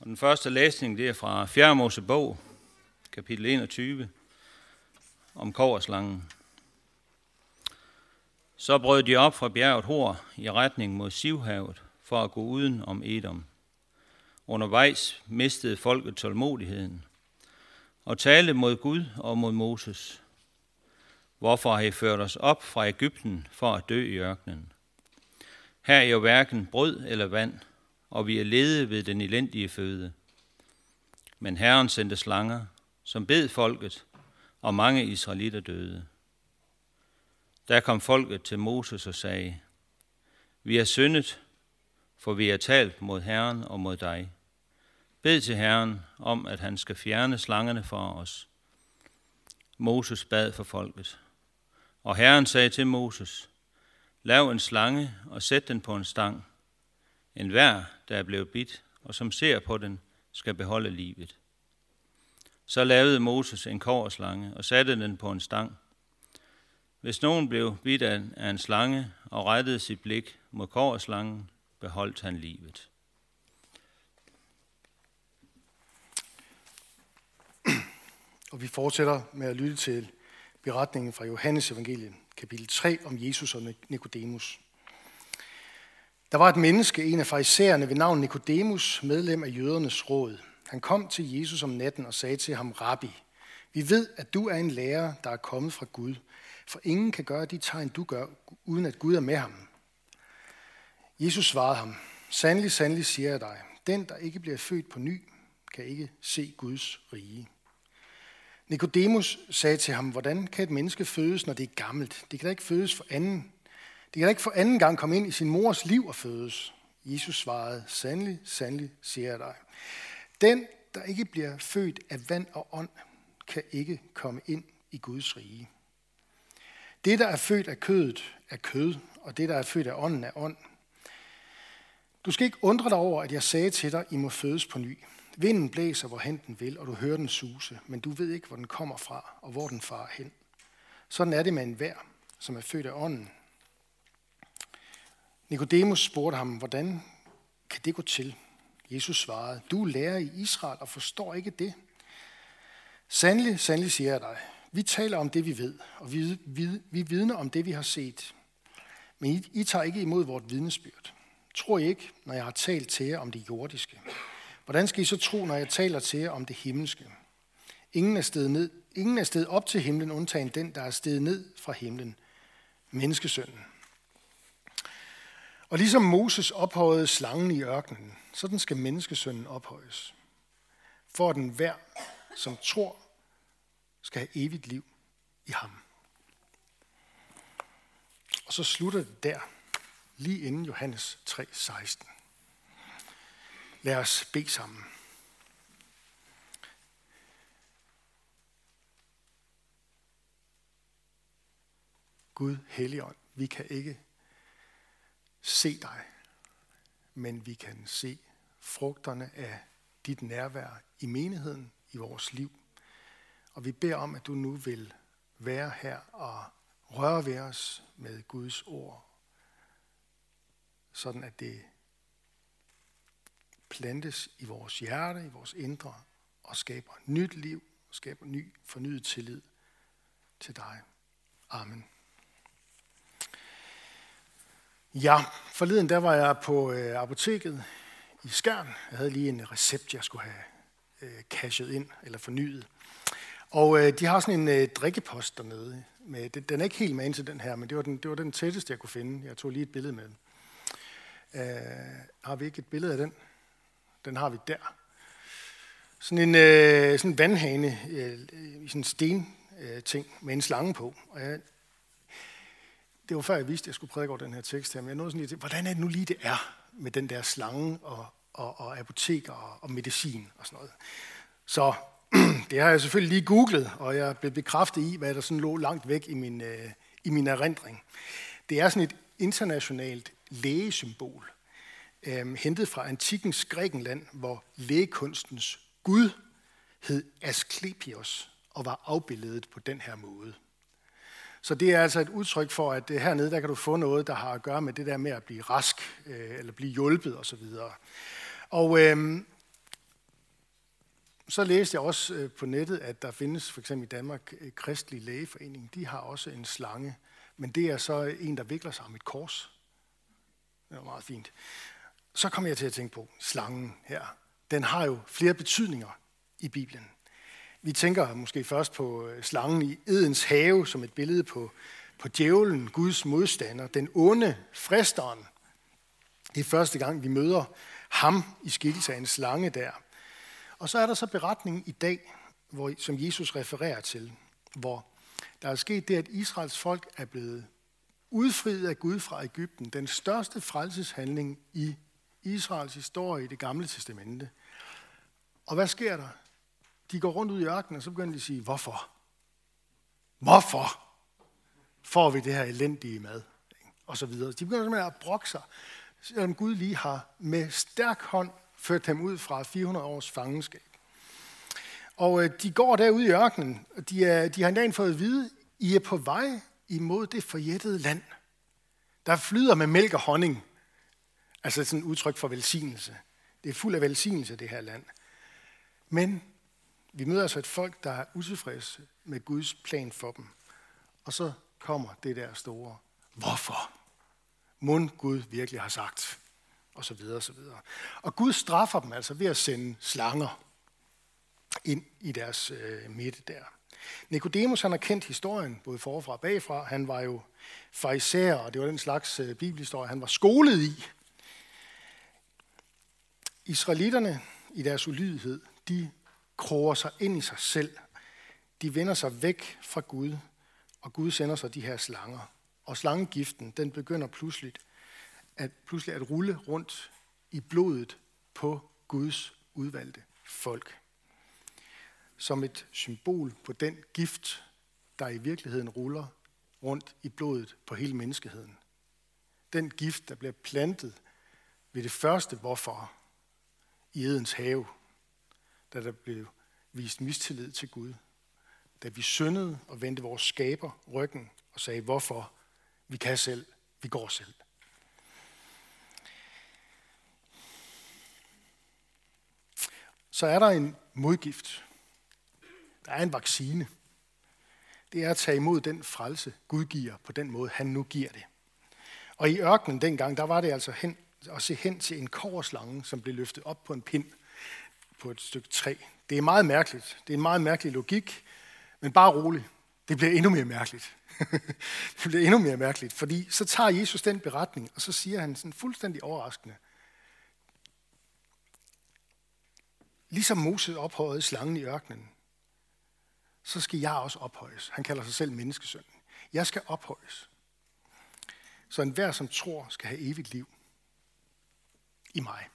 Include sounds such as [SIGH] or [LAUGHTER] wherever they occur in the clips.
Og den første læsning det er fra 4. Mosebog, kapitel 21, om koverslangen. Så brød de op fra bjerget Hor i retning mod Sivhavet for at gå uden om Edom. Undervejs mistede folket tålmodigheden og talte mod Gud og mod Moses. Hvorfor har I ført os op fra Ægypten for at dø i ørkenen? Her er jo hverken brød eller vand, og vi er lede ved den elendige føde. Men Herren sendte slanger, som bed folket, og mange israelitter døde. Der kom folket til Moses og sagde, Vi er syndet, for vi er talt mod Herren og mod dig. Bed til Herren om, at han skal fjerne slangerne for os. Moses bad for folket. Og Herren sagde til Moses, Lav en slange og sæt den på en stang. En hver, der er blevet bidt, og som ser på den, skal beholde livet. Så lavede Moses en korslange og satte den på en stang. Hvis nogen blev bidt af en slange og rettede sit blik mod korslangen, beholdt han livet. Og vi fortsætter med at lytte til beretningen fra Johannes evangeliet, kapitel 3 om Jesus og Nikodemus. Der var et menneske, en af farisæerne ved navn Nikodemus, medlem af jødernes råd. Han kom til Jesus om natten og sagde til ham, Rabbi, vi ved, at du er en lærer, der er kommet fra Gud, for ingen kan gøre de tegn, du gør, uden at Gud er med ham. Jesus svarede ham, Sandelig, sandelig siger jeg dig, den, der ikke bliver født på ny, kan ikke se Guds rige. Nikodemus sagde til ham, hvordan kan et menneske fødes, når det er gammelt? Det kan da ikke fødes for anden. Det kan da ikke for anden gang komme ind i sin mors liv og fødes. Jesus svarede, sandelig, sandelig, siger jeg dig. Den, der ikke bliver født af vand og ånd, kan ikke komme ind i Guds rige. Det, der er født af kødet, er kød, og det, der er født af ånden, er ånd. Du skal ikke undre dig over, at jeg sagde til dig, I må fødes på ny. Vinden blæser, hvor hen den vil, og du hører den suse, men du ved ikke, hvor den kommer fra, og hvor den farer hen. Sådan er det med enhver, vær, som er født af ånden. Nikodemus spurgte ham, hvordan kan det gå til? Jesus svarede, du lærer i Israel og forstår ikke det. Sandelig, sandelig siger jeg dig, vi taler om det, vi ved, og vi, vi, vi vidner om det, vi har set. Men I, I tager ikke imod vort vidnesbyrd. Tror I ikke, når jeg har talt til jer om det jordiske? Hvordan skal I så tro, når jeg taler til jer om det himmelske? Ingen er stedet, ned, ingen er stedet op til himlen, undtagen den, der er stedet ned fra himlen, menneskesønnen. Og ligesom Moses ophøjede slangen i ørkenen, sådan skal menneskesønnen ophøjes. For at den hver, som tror, skal have evigt liv i ham. Og så slutter det der, lige inden Johannes 3:16. Lad os bede sammen. Gud, Helligånd, vi kan ikke se dig, men vi kan se frugterne af dit nærvær i menigheden, i vores liv. Og vi beder om, at du nu vil være her og røre ved os med Guds ord, sådan at det plantes i vores hjerte, i vores indre, og skaber nyt liv, og skaber ny fornyet tillid til dig. Amen. Ja, forleden der var jeg på øh, apoteket i Skærn. Jeg havde lige en recept, jeg skulle have øh, cashet ind eller fornyet. Og øh, de har sådan en øh, drikkepost dernede. Med, det, den er ikke helt med ind til den her, men det var den, det var den tætteste, jeg kunne finde. Jeg tog lige et billede med den. Øh, har vi ikke et billede af den? Den har vi der. Sådan en øh, sådan en vandhane øh, i sådan en sten øh, ting med en slange på. Og jeg, det var før jeg vidste, at jeg skulle prædike over den her tekst her, men jeg nåede sådan lige til, hvordan er det nu lige, det er med den der slange og, og, og apoteker og, og medicin og sådan noget. Så [CLEARS THROAT] det har jeg selvfølgelig lige googlet, og jeg blev bekræftet i, hvad der sådan lå langt væk i min, øh, i min erindring. Det er sådan et internationalt lægesymbol, øh, hentet fra antikkens Grækenland, hvor lægekunstens gud hed Asklepios og var afbildet på den her måde. Så det er altså et udtryk for, at øh, hernede der kan du få noget, der har at gøre med det der med at blive rask, øh, eller blive hjulpet osv. Og, og øh, Så læste jeg også øh, på nettet, at der findes for eksempel i Danmark øh, Kristelig Lægeforening. De har også en slange, men det er så en, der vikler sig om et kors. Det er meget fint. Så kom jeg til at tænke på slangen her. Den har jo flere betydninger i Bibelen. Vi tænker måske først på øh, slangen i Edens have som et billede på, på djævlen, Guds modstander, den onde, fristeren. Det er første gang, vi møder ham i skikkelse af en slange der. Og så er der så beretningen i dag, hvor, som Jesus refererer til, hvor der er sket det, at Israels folk er blevet udfriet af Gud fra Ægypten. Den største frelseshandling i Israels historie i det gamle testamente. Og hvad sker der? De går rundt ud i ørkenen, og så begynder de at sige, hvorfor? Hvorfor får vi det her elendige mad? Og så videre. De begynder simpelthen at brokke sig, selvom Gud lige har med stærk hånd ført dem ud fra 400 års fangenskab. Og øh, de går derude i ørkenen, og de, er, de har endda fået at vide, I er på vej imod det forjættede land. Der flyder med mælk og honning. Altså sådan et udtryk for velsignelse. Det er fuld af velsignelse, det her land. Men vi møder altså et folk, der er utilfredse med Guds plan for dem. Og så kommer det der store, hvorfor? Mund Gud virkelig har sagt. Og så videre, og så videre. Og Gud straffer dem altså ved at sende slanger ind i deres øh, midte der. Nikodemus han har kendt historien, både forfra og bagfra. Han var jo farisæer, og det var den slags øh, bibelhistorie, han var skolet i. Israelitterne i deres ulydighed, de kroger sig ind i sig selv. De vender sig væk fra Gud, og Gud sender sig de her slanger. Og slangegiften, den begynder pludselig at, pludselig at rulle rundt i blodet på Guds udvalgte folk. Som et symbol på den gift, der i virkeligheden ruller rundt i blodet på hele menneskeheden. Den gift, der bliver plantet ved det første hvorfor i Edens have, da der blev vist mistillid til Gud. Da vi syndede og vendte vores skaber ryggen og sagde, hvorfor? Vi kan selv, vi går selv. Så er der en modgift. Der er en vaccine. Det er at tage imod den frelse, Gud giver på den måde, han nu giver det. Og i ørkenen dengang, der var det altså hen, at se hen til en korslange, som blev løftet op på en pind på et stykke træ. Det er meget mærkeligt. Det er en meget mærkelig logik, men bare rolig. Det bliver endnu mere mærkeligt. [LAUGHS] det bliver endnu mere mærkeligt, fordi så tager Jesus den beretning, og så siger han sådan fuldstændig overraskende, ligesom Moses ophøjede slangen i ørkenen, så skal jeg også ophøjes. Han kalder sig selv menneskesønnen. Jeg skal ophøjes. Så enhver, som tror, skal have evigt liv i mig.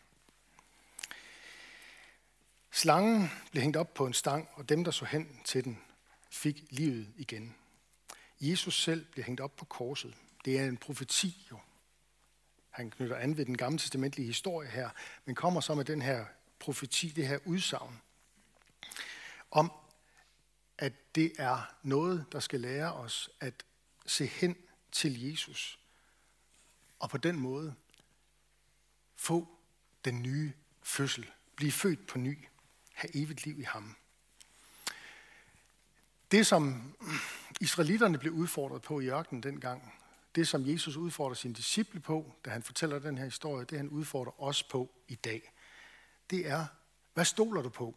Slangen blev hængt op på en stang, og dem, der så hen til den, fik livet igen. Jesus selv blev hængt op på korset. Det er en profeti jo. Han knytter an ved den gamle testamentlige historie her, men kommer så med den her profeti, det her udsagn, om at det er noget, der skal lære os at se hen til Jesus, og på den måde få den nye fødsel, blive født på ny have evigt liv i ham. Det, som israelitterne blev udfordret på i ørkenen dengang, det, som Jesus udfordrer sine disciple på, da han fortæller den her historie, det han udfordrer os på i dag, det er, hvad stoler du på?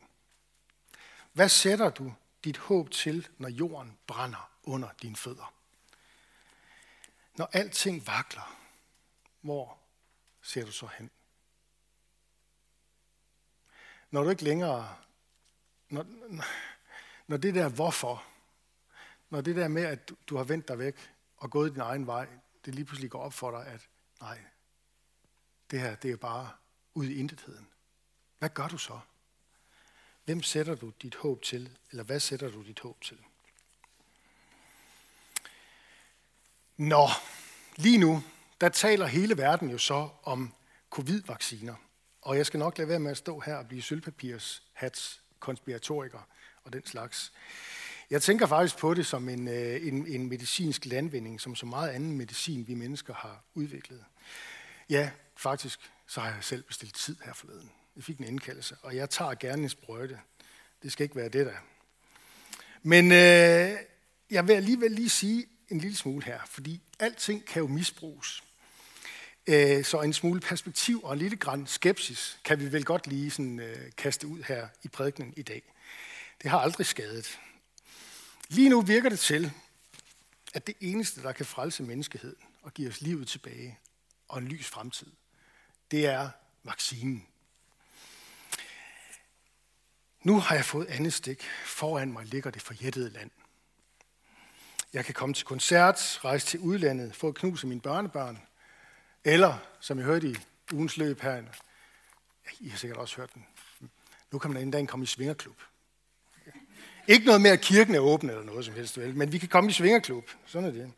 Hvad sætter du dit håb til, når jorden brænder under dine fødder? Når alting vakler, hvor ser du så hen? Når du ikke længere, når, når det der hvorfor, når det der med, at du har vendt dig væk og gået din egen vej, det lige pludselig går op for dig, at nej, det her, det er bare ud i intetheden. Hvad gør du så? Hvem sætter du dit håb til, eller hvad sætter du dit håb til? Nå, lige nu, der taler hele verden jo så om covid-vacciner. Og jeg skal nok lade være med at stå her og blive sølvpapirs hats konspiratoriker og den slags. Jeg tænker faktisk på det som en, øh, en, en medicinsk landvinding, som så meget anden medicin, vi mennesker har udviklet. Ja, faktisk, så har jeg selv bestilt tid her forleden. Jeg fik en indkaldelse, og jeg tager gerne en sprøjte, Det skal ikke være det der. Men øh, jeg vil alligevel lige sige en lille smule her, fordi alting kan jo misbruges. Øh, så en smule perspektiv og en lille græn skepsis kan vi vel godt lige sådan, øh, kaste ud her i prædikenen i dag. Det har aldrig skadet. Lige nu virker det til, at det eneste, der kan frelse menneskeheden og give os livet tilbage og en lys fremtid, det er vaccinen. Nu har jeg fået andet stik. Foran mig ligger det forjættede land. Jeg kan komme til koncert, rejse til udlandet, få at knuse mine børnebørn, eller, som jeg hørte i ugens løb her, I har sikkert også hørt den, nu kan man endda komme i svingerklub. Ikke noget med, at kirken er åben eller noget som helst, vel? men vi kan komme i svingerklub. Sådan er det.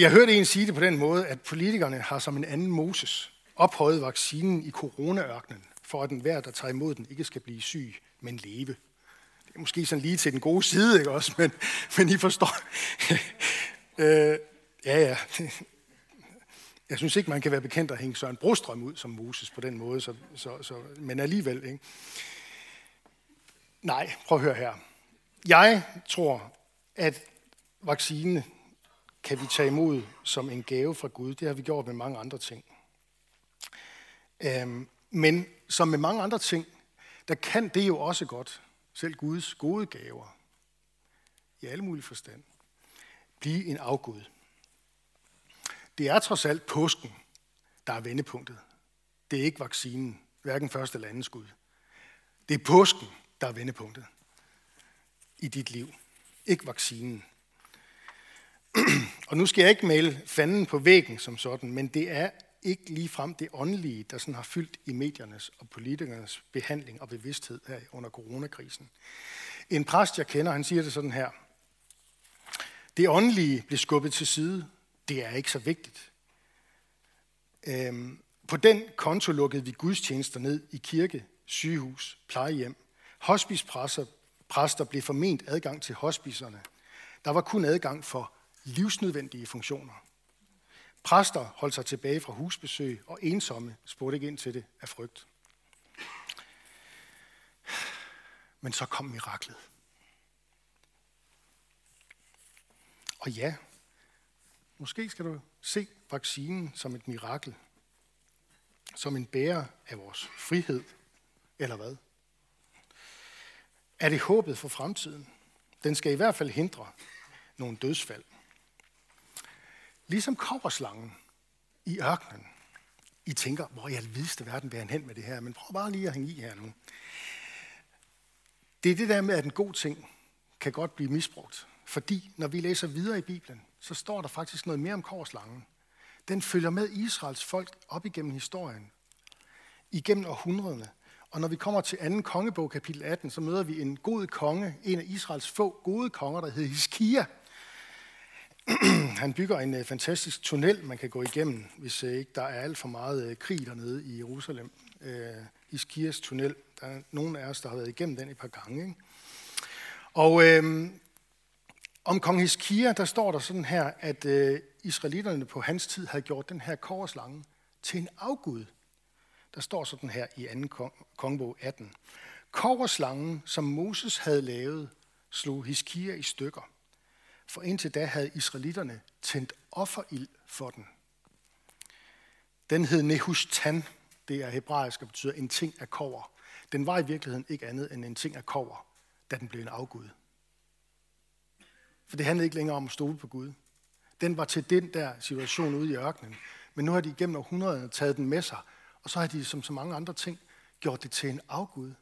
Jeg hørte en sige det på den måde, at politikerne har som en anden Moses ophøjet vaccinen i coronaørkenen, for at enhver, der tager imod den, ikke skal blive syg, men leve. Det er måske sådan lige til den gode side, ikke også? Men, men I forstår. [LAUGHS] øh, ja, ja. Jeg synes ikke, man kan være bekendt at hænge Søren Brostrøm ud som Moses på den måde, så, så, så, men alligevel. Ikke? Nej, prøv at høre her. Jeg tror, at vaccine kan vi tage imod som en gave fra Gud. Det har vi gjort med mange andre ting. Øhm, men som med mange andre ting, der kan det jo også godt, selv Guds gode gaver, i alle mulige forstand, blive en afgud. Det er trods alt påsken, der er vendepunktet. Det er ikke vaccinen, hverken første eller anden skud. Det er påsken, der er vendepunktet i dit liv. Ikke vaccinen. [CLEARS THROAT] Og nu skal jeg ikke male fanden på væggen som sådan, men det er ikke lige frem det åndelige, der sådan har fyldt i mediernes og politikernes behandling og bevidsthed her under coronakrisen. En præst, jeg kender, han siger det sådan her. Det åndelige blev skubbet til side. Det er ikke så vigtigt. Øhm, på den konto lukkede vi gudstjenester ned i kirke, sygehus, plejehjem. Hospicepræster præster blev forment adgang til hospicerne. Der var kun adgang for livsnødvendige funktioner. Præster holdt sig tilbage fra husbesøg, og ensomme spurgte ikke ind til det af frygt. Men så kom miraklet. Og ja, måske skal du se vaccinen som et mirakel, som en bærer af vores frihed, eller hvad? Er det håbet for fremtiden? Den skal i hvert fald hindre nogle dødsfald. Ligesom kobberslangen i ørkenen. I tænker, hvor i alvideste verden vil han hen med det her, men prøv bare lige at hænge i her nu. Det er det der med, at en god ting kan godt blive misbrugt. Fordi når vi læser videre i Bibelen, så står der faktisk noget mere om korslangen. Den følger med Israels folk op igennem historien, igennem århundrederne. Og når vi kommer til 2. kongebog, kapitel 18, så møder vi en god konge, en af Israels få gode konger, der hedder Hiskia. [CLEARS THROAT] Han bygger en øh, fantastisk tunnel, man kan gå igennem, hvis øh, ikke der er alt for meget øh, krig dernede i Jerusalem. Hiskias tunnel. Der er nogen af os, der har været igennem den et par gange. Ikke? Og øhm, om kong Hiskia, der står der sådan her, at øh, israelitterne på hans tid havde gjort den her korslange til en afgud. Der står sådan her i 2. kongebog 18. Korslangen, som Moses havde lavet, slog Hiskia i stykker. For indtil da havde israelitterne tændt offerild for den. Den hed Nehushtan. Det er hebraisk og betyder en ting af kover. Den var i virkeligheden ikke andet end en ting af kover, da den blev en afgud. For det handlede ikke længere om at stole på Gud. Den var til den der situation ude i ørkenen. Men nu har de igennem århundrederne taget den med sig, og så har de som så mange andre ting gjort det til en afgud.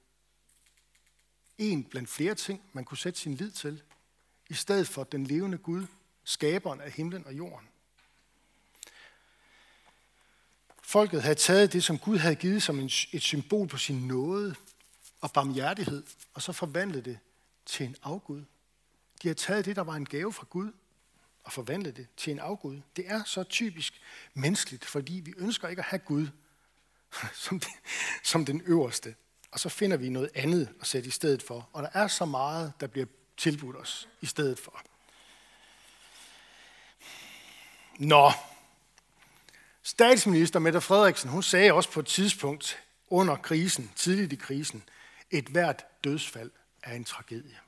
En blandt flere ting, man kunne sætte sin lid til, i stedet for den levende Gud, skaberen af himlen og jorden. Folket havde taget det, som Gud havde givet som et symbol på sin nåde og barmhjertighed, og så forvandlet det til en afgud. De har taget det, der var en gave fra Gud, og forvandlet det til en afgud. Det er så typisk menneskeligt, fordi vi ønsker ikke at have Gud [LAUGHS] som, det, som den øverste. Og så finder vi noget andet at sætte i stedet for. Og der er så meget, der bliver tilbudt os i stedet for. Nå, statsminister Mette Frederiksen, hun sagde også på et tidspunkt under krisen, tidligt i krisen, Et hvert dødsfald er en tragedie.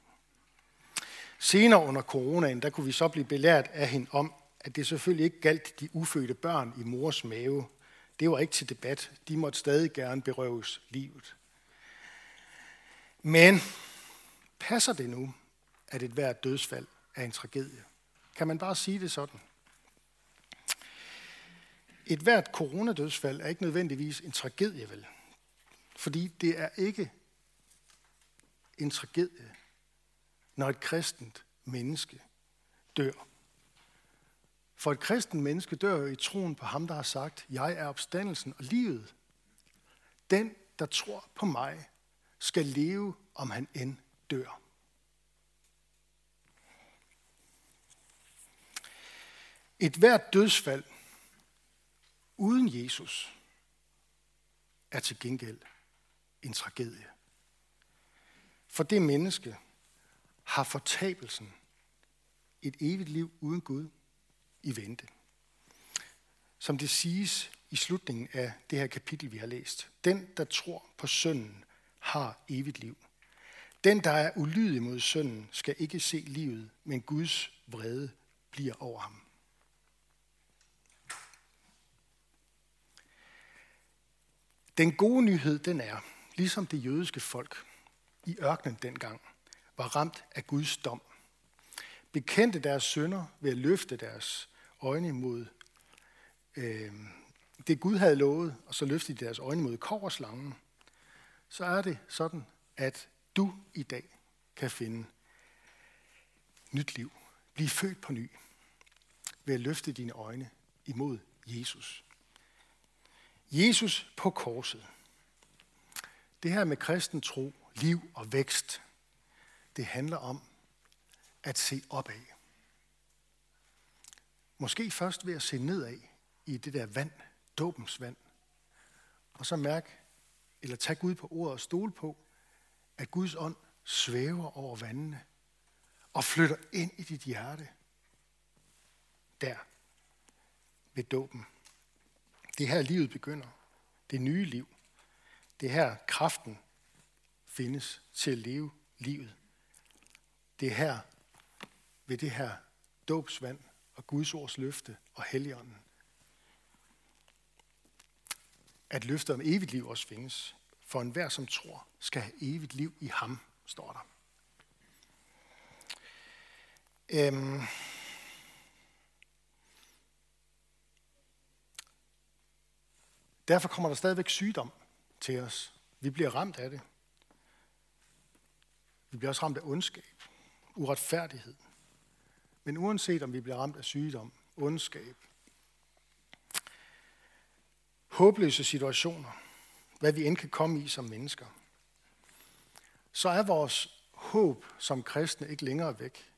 Senere under coronaen, der kunne vi så blive belært af hende om, at det selvfølgelig ikke galt de ufødte børn i mors mave. Det var ikke til debat. De måtte stadig gerne berøves livet. Men passer det nu, at et hvert dødsfald er en tragedie? Kan man bare sige det sådan? Et hvert coronadødsfald er ikke nødvendigvis en tragedie, vel? Fordi det er ikke en tragedie, når et kristent menneske dør. For et kristent menneske dør i troen på ham, der har sagt, jeg er opstandelsen og livet. Den, der tror på mig, skal leve, om han end dør. Et hvert dødsfald uden Jesus er til gengæld en tragedie. For det menneske har fortabelsen et evigt liv uden Gud i vente. Som det siges i slutningen af det her kapitel, vi har læst. Den, der tror på sønnen, har evigt liv. Den, der er ulydig mod sønnen, skal ikke se livet, men Guds vrede bliver over ham. Den gode nyhed, den er, ligesom det jødiske folk i ørkenen dengang, var ramt af Guds dom. Bekendte deres sønder ved at løfte deres øjne mod øh, det Gud havde lovet, og så løftede de deres øjne mod korslangen. så er det sådan, at du i dag kan finde nyt liv. Blive født på ny ved at løfte dine øjne imod Jesus. Jesus på korset. Det her med kristen tro, liv og vækst, det handler om at se opad. Måske først ved at se nedad i det der vand, dåbens vand, og så mærke, eller tage Gud på ordet og stole på, at Guds ånd svæver over vandene og flytter ind i dit hjerte. Der, ved dåben. Det er her livet begynder. Det nye liv. Det er her kraften findes til at leve livet. Det er her, ved det her dåbsvand og Guds ords løfte og helligånden, at løftet om evigt liv også findes. For enhver, som tror, skal have evigt liv i ham, står der. Øhm, Derfor kommer der stadigvæk sygdom til os. Vi bliver ramt af det. Vi bliver også ramt af ondskab, uretfærdighed. Men uanset om vi bliver ramt af sygdom, ondskab, håbløse situationer, hvad vi end kan komme i som mennesker, så er vores håb som kristne ikke længere væk,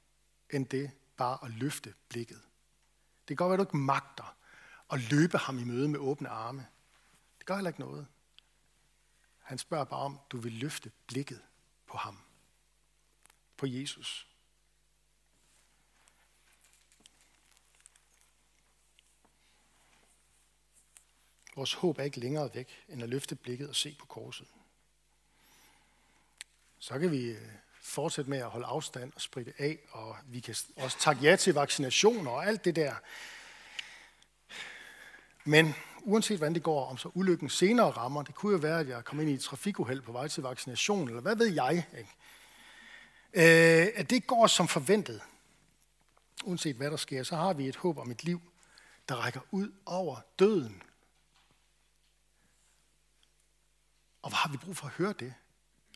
end det bare at løfte blikket. Det kan godt være, at du ikke magter at løbe ham i møde med åbne arme. Det gør heller ikke noget. Han spørger bare om, du vil løfte blikket på ham. På Jesus. Vores håb er ikke længere væk, end at løfte blikket og se på korset. Så kan vi øh, fortsætte med at holde afstand og spritte af, og vi kan også takke ja til vaccinationer og alt det der. Men uanset hvordan det går, om så ulykken senere rammer, det kunne jo være, at jeg kommer ind i et trafikuheld på vej til vaccination, eller hvad ved jeg, ikke? Øh, at det går som forventet, uanset hvad der sker, så har vi et håb om et liv, der rækker ud over døden. Og hvor har vi brug for at høre det?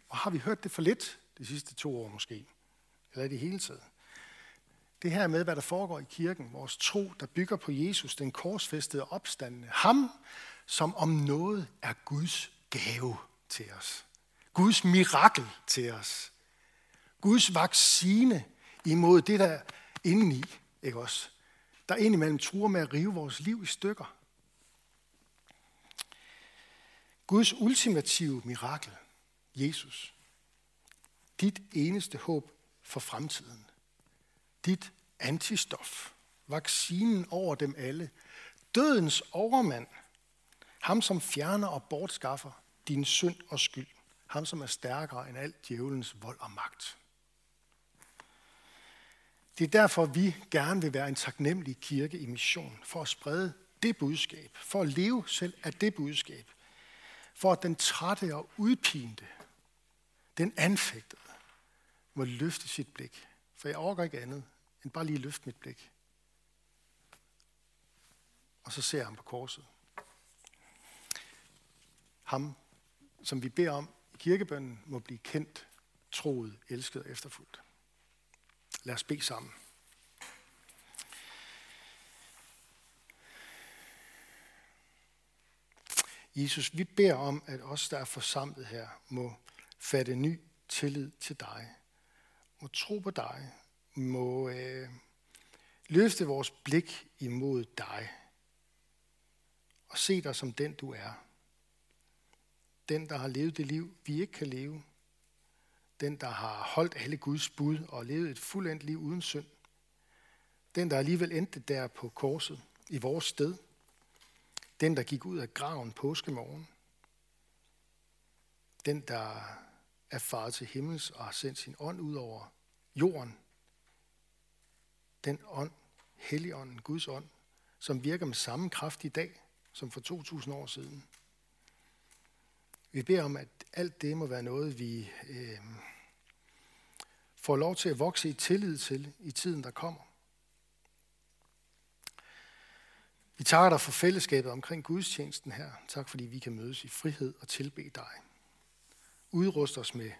Og har vi hørt det for lidt de sidste to år måske? Eller i det hele taget? det her med, hvad der foregår i kirken, vores tro, der bygger på Jesus, den korsfæstede opstandende. Ham, som om noget er Guds gave til os. Guds mirakel til os. Guds vaccine imod det, der er indeni, ikke også? Der indimellem truer med at rive vores liv i stykker. Guds ultimative mirakel, Jesus. Dit eneste håb for fremtiden. Dit antistof, vaccinen over dem alle, dødens overmand, ham som fjerner og bortskaffer din synd og skyld, Ham, som er stærkere end alt djævelens vold og magt. Det er derfor, vi gerne vil være en taknemmelig kirke i mission, for at sprede det budskab, for at leve selv af det budskab, for at den trætte og udpinte, den anfægtede, må løfte sit blik. For jeg overgår ikke andet, end bare lige løfte mit blik. Og så ser jeg ham på korset. Ham, som vi beder om i kirkebønnen, må blive kendt, troet, elsket og efterfulgt. Lad os bede sammen. Jesus, vi beder om, at os, der er forsamlet her, må fatte ny tillid til dig, må tro på dig, må øh, løfte vores blik imod dig og se dig som den, du er. Den, der har levet det liv, vi ikke kan leve. Den, der har holdt alle Guds bud og levet et fuldendt liv uden synd. Den, der alligevel endte der på korset i vores sted. Den, der gik ud af graven påskemorgen. Den, der er faret til himmels og har sendt sin ånd ud over jorden. Den ånd, Helligånden, Guds ånd, som virker med samme kraft i dag som for 2000 år siden. Vi beder om, at alt det må være noget, vi øh, får lov til at vokse i tillid til i tiden, der kommer. Vi takker dig for fællesskabet omkring gudstjenesten her. Tak fordi vi kan mødes i frihed og tilbe dig. Udrust os med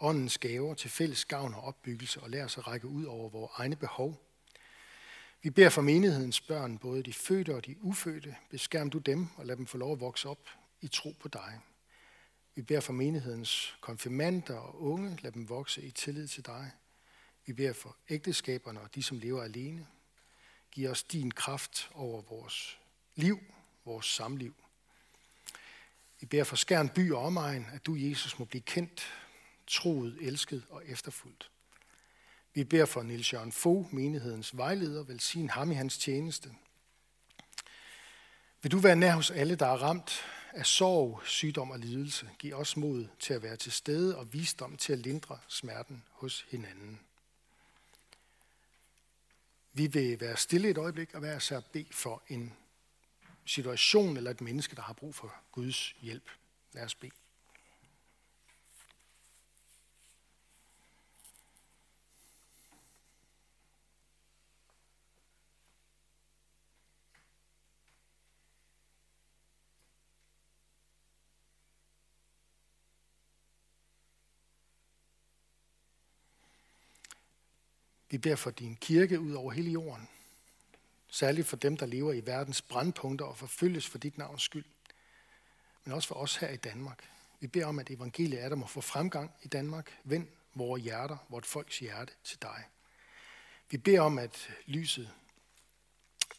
åndens gaver til fælles gavn og opbyggelse og lær os at række ud over vores egne behov. Vi beder for menighedens børn, både de fødte og de ufødte. Beskærm du dem og lad dem få lov at vokse op i tro på dig. Vi beder for menighedens konfirmander og unge, lad dem vokse i tillid til dig. Vi beder for ægteskaberne og de, som lever alene. Giv os din kraft over vores liv, vores samliv. Vi beder for Skærn by og omegn, at du, Jesus, må blive kendt, troet, elsket og efterfuldt. Vi beder for Nils Jørgen Fogh, menighedens vejleder, velsign ham i hans tjeneste. Vil du være nær hos alle, der er ramt af sorg, sygdom og lidelse? Giv os mod til at være til stede og visdom til at lindre smerten hos hinanden. Vi vil være stille et øjeblik og være så bede for en situation eller et menneske, der har brug for Guds hjælp. Lad os bede. Vi beder for din kirke ud over hele jorden. Særligt for dem, der lever i verdens brandpunkter og forfølges for dit navns skyld. Men også for os her i Danmark. Vi beder om, at evangeliet er der må få fremgang i Danmark. Vend vores hjerter, vort folks hjerte til dig. Vi beder om, at lyset,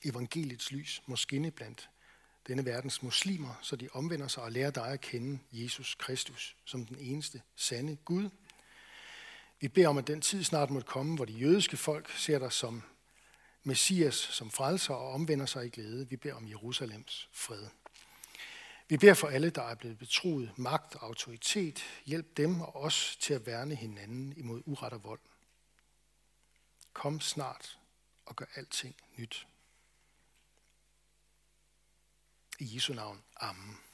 evangeliets lys, må skinne blandt denne verdens muslimer, så de omvender sig og lærer dig at kende Jesus Kristus som den eneste sande Gud. Vi beder om, at den tid snart måtte komme, hvor de jødiske folk ser dig som Messias, som frelser og omvender sig i glæde. Vi beder om Jerusalems fred. Vi beder for alle, der er blevet betroet magt og autoritet. Hjælp dem og os til at værne hinanden imod uret og vold. Kom snart og gør alting nyt. I Jesu navn. Amen.